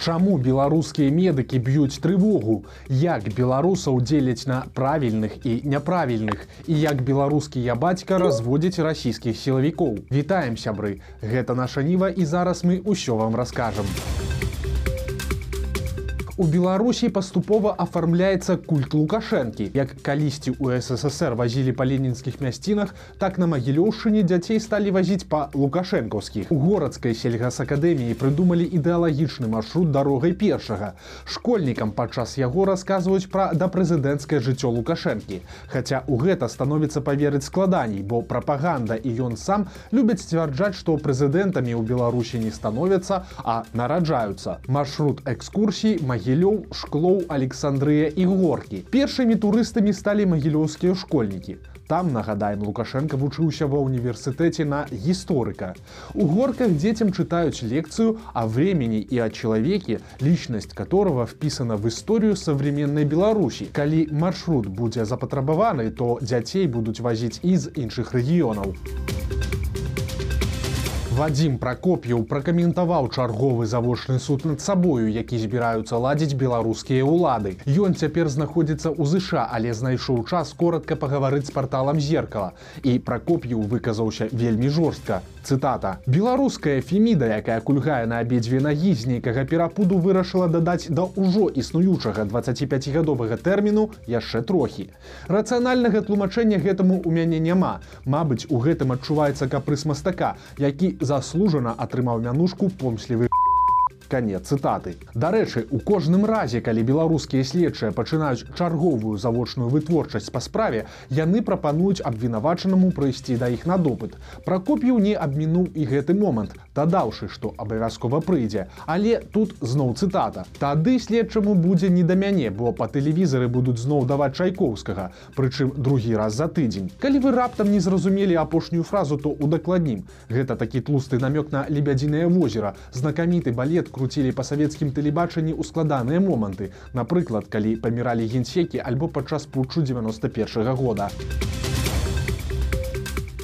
Чаму беларускія медыкі б'юць трывогу? Як беларусаў дзеляць на правільных і няправільных і як беларускія бацька разводзяць расійскіх сілавікоў. Вітаем сябры. Гэта наша ніва і зараз мы ўсё вам раскажам. У Беларусі паступова афармляецца культ лукашэнкі. Як калісьці ў ССР вазілі па ленінскіх мясцінах, так на магілёўшыне дзяцей сталі вазіць па лукашэнкаўскіх. У горадскай сельгасакадэміі прыдумалі ідэалагічны маршрут дарогай першага. Школьнікам падчас яго расказваюць пра дапрэзідэнцкае жыццё лукашэнкі. Хаця ў гэта становіцца паверыць складаней, бо прапаганда і ён сам любяць сцвярджаць, што прэзідэнтамі ў Беларусі не становяцца, а нараджаюцца. Маршрут экскурсій магі магілёў шклоў александрыя і горкі. Першымі турыстамі сталі магілёўскія школьнікі. Там нагадаем лукашенко вучыўся ва універсітэце на гісторыка. У горках дзецям чытаюць лекцыю о времени і о человеке лічнасць которого впісана в історыю современной беларусі калі маршрут будзе запатрабаваны то дзяцей будуць вазіць і з іншых рэгіёнаў. у Вадзім Пракоп'яў пракаментаваў чарговы завочны суд над сабою, які збіраюцца ладзіць беларускія ўлады. Ён цяпер знаходзіцца ў ЗША, але знайшоў час коротка пагаварыць з парталам зеркала. І Пракоп'яў выказаўся вельмі жорстка. Цытата: Беларуская феміда, якая кульгае на абедзве нагі з нейкага перапуду вырашыла дадаць да ўжо існуючага 25гадовага тэрміну яшчэ трохі. Рацыянальнага тлумачэння гэтаму ў мяне няма. Мабыць, у гэтым адчуваецца капрыс мастака, які заслужана атрымаў мянушку помслівы конец цытаты. Дарэчы у кожным разе калі беларускія следчыя пачынаюць чарговую завочную вытворчасць па справе яны прапануюць абвінавачанаму прыйсці да іх на допыт. Пракоп'ю не абмінуў і гэты момант дадаўшы што абавязкова прыйдзе. Але тут зноў цытата. Тады следчаму будзе не да мяне бо па тэлевізары будуць зноў даваць чайкоўскага прычым другі раз за тыдзень. Калі вы раптам не зразумелі апошнюю фразу то удакладнім. Гэта такі тлусты намёк на лебядзінае возера знакаміты балет круцілі па савецкім тэлебачанні ў складаныя моманты, напрыклад, калі паміралі генсекі альбо падчас путчу 91 -го года.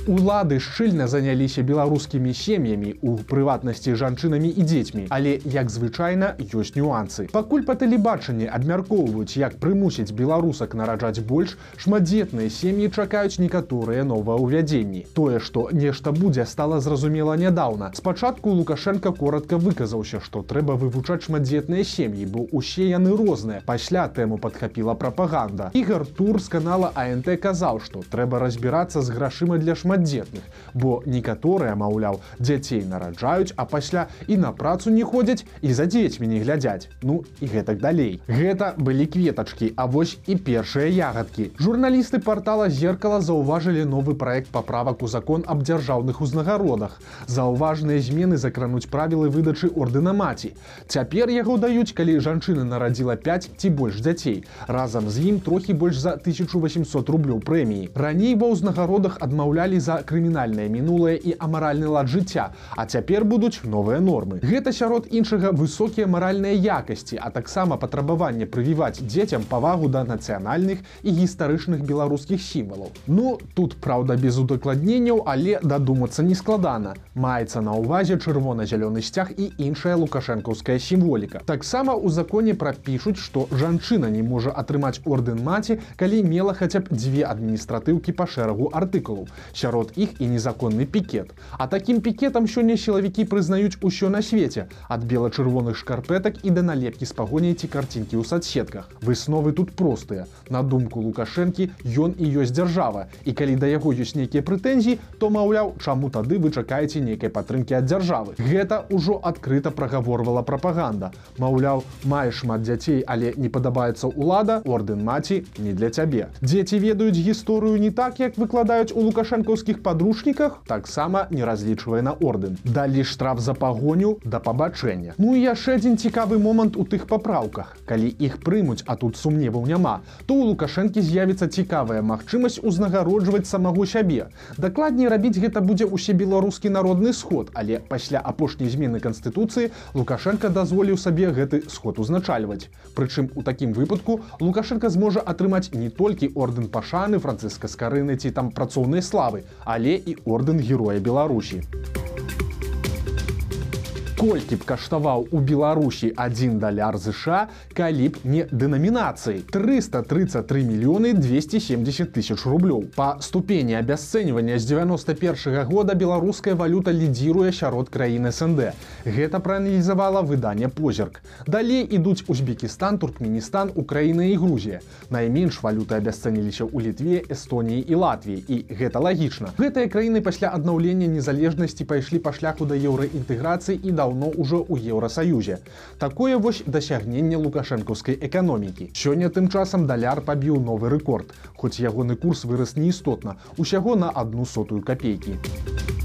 Улады шчыльна заняліся беларускімі сем'ямі у прыватнасці жанчынамі і дзецьмі, але як звычайна ёсць нюансы. Пакуль па тэлебачанні абмяркоўваюць, як прымусіць беларусак нараджаць больш, шматдзетныя сем'і чакаюць некаторыя новаўвядзенні. Тое, што нешта будзе стала зразумела нядаўна. Спачатку Лукашенко коротко выказаўся, што трэба вывучаць шматдзетныя сем'і, бо усе яны розныя. Пасля тэму падхапіла прапаганда. Ігар тур з канала АНТ казаў, што трэба разбірацца з грашыма для шмат шматдзетных бо некаторыя маўляў дзяцей нараджаюць а пасля і на працу не ходзяць і за дзецьмі не глядзяць. Ну і гэтак далей. Гэта былі кветачкі а вось і першыя ягадкі. Журналісты портала зеркала заўважылі новы проект паправак у закон аб дзяржаўных узнагародах. Заўважныя змены закрануць правілы выдачы ордэна маці. Цяпер яго даюць калі жанчына нарадзіла 5 ці больш дзяцей. Разам з ім трохі больш за 1800 рублёў прэміі. Раней ва ўзнагародах адмаўлялі за крымінальнае мінулае і амаральны лад жыцця а цяпер будуць новыя нормы. Гэта сярод іншага высокія маральныя якасці а таксама патрабаванне прывіваць дзецям павагу да нацыянальных і гістарычных беларускіх сімвалаў. Ну тут праўда без удакладненняў але дадумацца не складана. Маецца на ўвазе чырвона-зялёны сцяг і іншая лукашэнкаўская сімволіка. Таксама у законе прапішуць што жанчына не можа атрымаць ордэн маці калі мела хаця б дзве адміністратыўкі па шэрагу артыкулаў. Сярод сярод іх і незаконны пікет. А такім пікетам сёння сілавікі прызнаюць усё на свеце ад бела-чырвоных шкарпетак і да налепкі з пагоняй ці карцінкі ў садсетках. Высновы тут простыя. На думку лукашэнкі ён і ёсць дзяржава. І калі да яго ёсць нейкія прэтэнзіі, то маўляў, чаму тады вы чакаеце нейкай падтрымкі ад дзяржавы. Гэта ўжо адкрыта прагаворвала прапаганда. Маўляў, маеш шмат дзяцей, але не падабаецца ўлада, ордэн маці не для цябе. Дзеці ведаюць гісторыю не так, як выкладаюць у лукашэнкаўскі беларускіх падручніках таксама не разлічвае на ордэн. Далі штраф за пагоню да пабачэння. Ну і яшчэ адзін цікавы момант у тых папраўках. Калі іх прымуць, а тут сумневаў няма, то ў лукашэнкі з'явіцца цікавая магчымасць узнагароджваць самого сябе. Дакладней рабіць гэта будзе ўсе беларускі народны сход, але пасля апошняй змены канстытуцыі Лукашенко дазволіў сабе гэты сход узначальваць. Прычым у такім выпадку Лукашенко зможа атрымаць не толькі ордэн пашаны францыска скарыны ці там працоўнай славы, але і ордэн героя Беларусі. Колькі б каштаваў у беларусі 1 даляр ЗША калі б не дэнамінацыі. 333 мільёны 270 тысяч рублёў. По ступені абясцэньвання з 91 -го года беларуская валюта лідзіруе сярод краіны снд гэта прааналізавала выданне позірк далей ідуць узбекістан туркменістан украіна і грузія. Найменш валюты абясцэніліся ў літве эстоніі і латвіі. І гэта лагічна. Гэтыя краіны пасля аднаўлення незалежнасці пайшлі па шляху да еўраінтэграцыі і даўно ўжо ў еўросаюзе такое вось дасягненне лукашэнкаўскай эканомікі. Сёння тым часам даляр пабіў новы рэкорд хоць ягоны курс вырас неістотна усяго на одну сотую копейкі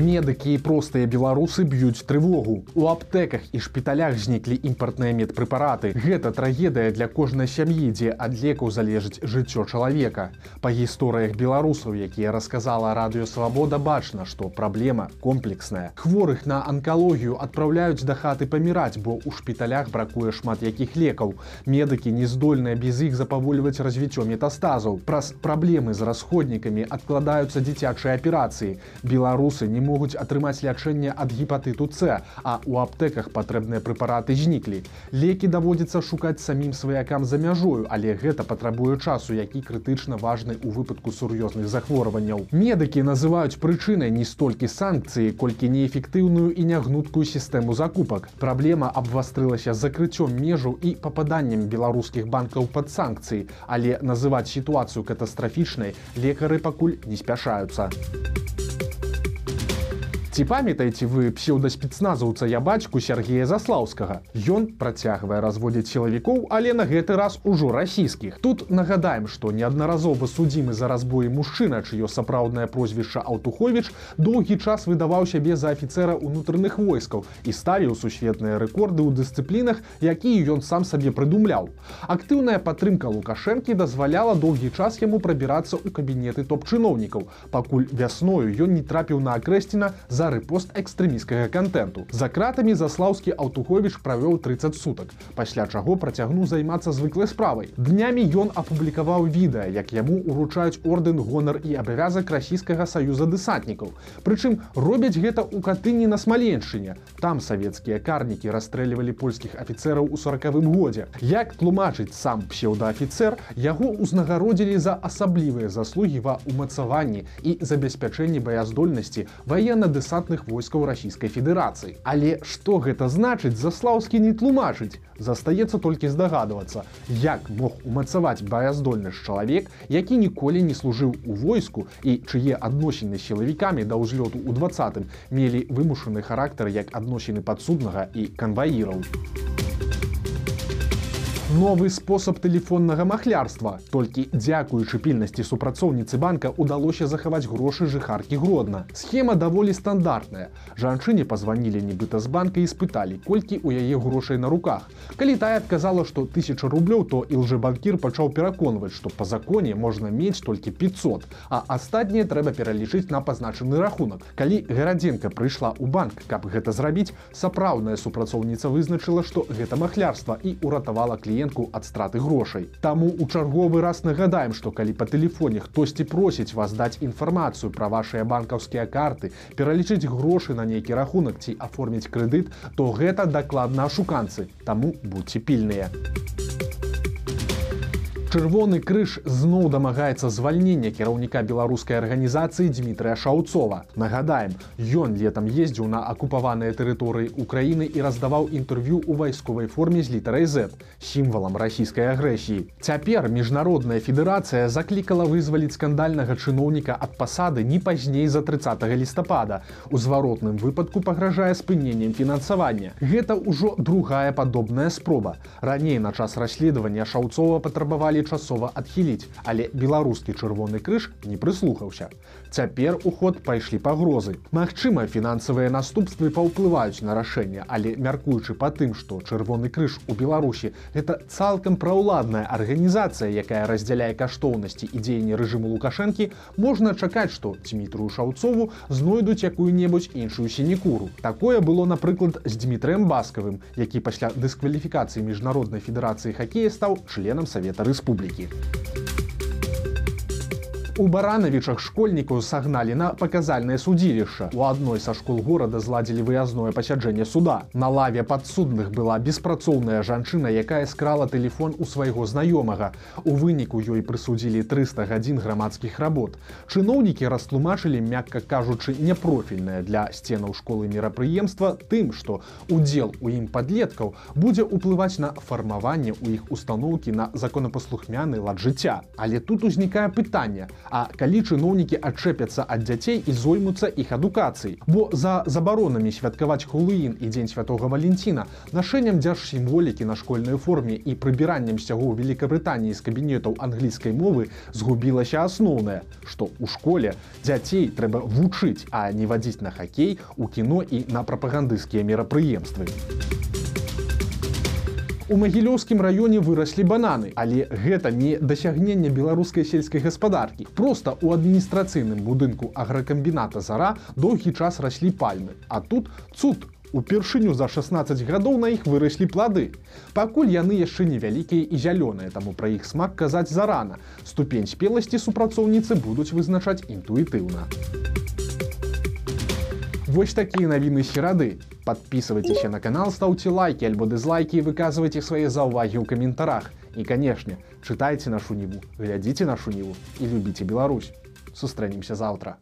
медыкі і простыя беларусы б'юць трывогу. У аптэках і шпіталях зніклі імпартныя медпрэпараты. Гэта трагедыя для кожнай сям'і, дзе ад лекаў залежыць жыццё чалавека. Па гісторыях беларусаў, якія расказала радыёвабода бачна, што праблема комплексная. Хворых на анкалогію адпраўляюць да хаты паміраць, бо ў шпіталях бракуе шмат якіх лекаў. Медыкі не здольныя без іх запавольваць развіццё метастазаў. Праз праблемы з расходнікамі адкладаюцца дзіцячыя аперацыі. Беларусы не могуць атрымаць лячэнне ад гепатыту С, а ў аптэках патрэбныя прэпараты зніклі. Лекі даводзіцца шукаць самім сваякам за мяжою, але гэта патрабуе часу, які крытычна важны ў выпадку сур'ёзных захворванняў. Медыкі называюць прычынай не столькі санкцыі, колькі неэфектыўную і нягнуткую сістэму закупак. Праблема абвастрылася закрыццём межаў і пападаннем беларускіх банкаў пад санкцыі, але называць сітуацыю катастрафічнай лекары пакуль не спяшаюцца. Ці памятаеце вы псеўдаспецназаўца я бацьку Сергея Заслаўскага. Ён працягвае разводзіць сілавікоў, але на гэты раз ужо расійскіх. Тут нагадаем, што неаднаразова судзімы за разбоі мужчына, чыё сапраўднае прозвішча Аўтуховіч доўгі час выдаваў сябе за афіцэра ўнутраных войскаў і ставіў сусветныя рэкорды ў дысцыплінах, якія ён сам сабе прыдумляў. Актыўная падтрымка Лукашэнкі дазваляла доўгі час яму прабірацца ў кабінеты топ-чыноўнікаў. Пакуль вясною ён не трапіў на акрэсціна за за рэпост экстрэміскага контенту. За кратамі заслаўскі Аўтуховіч правёў 30 сутак, пасля чаго працягнуў займацца звыклай справай. Днямі ён апублікаваў відэа, як яму уручаюць ордэн гонар і абавязак расійскага саюза дэсантнікаў. Прычым робяць гэта ў катыні на смаленшыне. Там савецкія карнікі расстрэльвалі польскіх афіцэраў у сорокавым годзе. Як тлумачыць сам псеўдаафіцэр, яго ўзнагародзілі за асаблівыя заслугі ва ўмацаванні і забеспячэнні баяздольнасці ваенна-дэсантнікаў десантных войскаў расійскай федэрацыі. Але што гэта значыць заслаўскі не тлумачыць, застаецца толькі здагадвацца, як мог умацаваць баяздольнасць чалавек, які ніколі не служыў у войску і чые адносіны сілавікамі да ўзлёту ў двадцатым мелі вымушаны характар як адносіны падсуднага і канваіраў новы спосаб тэлефоннага махлярства. Толькі дзякуючы пільнасці супрацоўніцы банка удалося захаваць грошы жыхаркі гродна. Схема даволі стандартная. Жанчыне пазванілі нібыта з банка і спыталі колькі у яе грошай на руках. Калі тая адказала што тысяча рублёў то ілжэбанкір пачаў пераконваць што па законе можна мець толькі 500 а астатніе трэба пералічыць на пазначаны рахунак. Калі гарадзенка прыйшла ў банк каб гэта зрабіць сапраўдная супрацоўніца вызначыла што гэта махлярства і уратавала кліент кліентку ад страты грошай. Таму у чарговы раз нагадаем, што калі па тэлефоне хтосьці просіць вас даць інфармацыю пра вашыя банкаўскія карты, пералічыць грошы на нейкі рахунак ці аформіць крэдыт, то гэта дакладна ашуканцы, Таму будьце пільныя. Чырвоны крыж зноў дамагаецца звальнення кіраўніка беларускай арганізацыі Дмітрыя Шаўцова. Нагадаем, ён летам ездзіў на акупаваныя тэрыторыі Украіны і раздаваў інтэрв'ю ў вайсковай форме з літарай Z, сімвалам расійскай агрэсіі. Цяпер міжнародная федэрацыя заклікала вызваліць скандальнага чыноўніка ад пасады не пазней за 30 лістапада. У зваротным выпадку пагражае спыненнем фінансавання. Гэта ўжо другая падобная спроба. Раней на час расследавання шаўцова патрабавалі хацелі часова адхіліць, але беларускі чырвоны крыж не прыслухаўся. Цяпер у ход пайшлі пагрозы. Магчыма, фінансавыя наступствы паўплываюць на рашэнне, але мяркуючы па тым, што чырвоны крыж у Беларусі гэта цалкам праўладная арганізацыя, якая раздзяляе каштоўнасці і дзеянні рэжыму лукашэнкі, можна чакаць, што Дмітрую шаўцову знойдуць якую-небудзь іншую сінекуру. Такое было, напрыклад, з Дмітрэем баскавым, які пасля дыскваліфікацыі міжнароднай федэрацыі хакея стаў членам савета рэспублікі республики У баранавічах школьнікаў сагналі на паказальнае судзілішча. У адной са школ горада зладзілі выязное пасяджэнне суда. На лаве падсудных была беспрацоўная жанчына, якая скрала тэлефон у свайго знаёмага. У выніку ёй прысудзілі 300 гадзін грамадскіх работ. Чыноўнікі растлумачылі, мякка кажучы, няпрофільнае для сценаў школы мерапрыемства тым, што удзел у ім падлеткаў будзе ўплываць на фармаванне ў іх устаноўкі на законапаслухмяны лад жыцця. Але тут узнікае пытанне, А калі чыноўнікі адчэпяцца ад дзяцей і зоймуцца іх адукацыяй. Бо за забаронамі святкаваць хулыін і дзень святого Валенціна, нашэннем дзяржсімволікі на школьнай форме і прыбіраннем сцягоў Великабрытаніі з кабінетаў англійскай мовы згубілася асноўнае, што ў школе дзяцей трэба вучыць, а не вадзіць на хакей, у кіно і на прапагандысцкія мерапрыемствы. У магілёўскім раёне выраслі бананы, але гэта не дасягненне беларускай сельскай гаспадаркі. Проста у адміністрацыйным будынку агракамбіната зара доўгі час раслі пальмы. А тут цуд. Упершыню за 16 гадоў на іх выраслі плады. Пакуль яны яшчэ невялікія і зялёныя, таму пра іх смак казаць зарана. Ступень спеласці супрацоўніцы будуць вызначаць інтуітыўна. Вось такія навіны серады. Подписывайтесь на канал, ставьте лайки альбо дизлайки и выказывайте свои заўвагі ў каментарах. І, канешне, чытайце нашу ніву, глядзіце нашу ніву і любіце Беларусь. Сустрэнемся заўтра.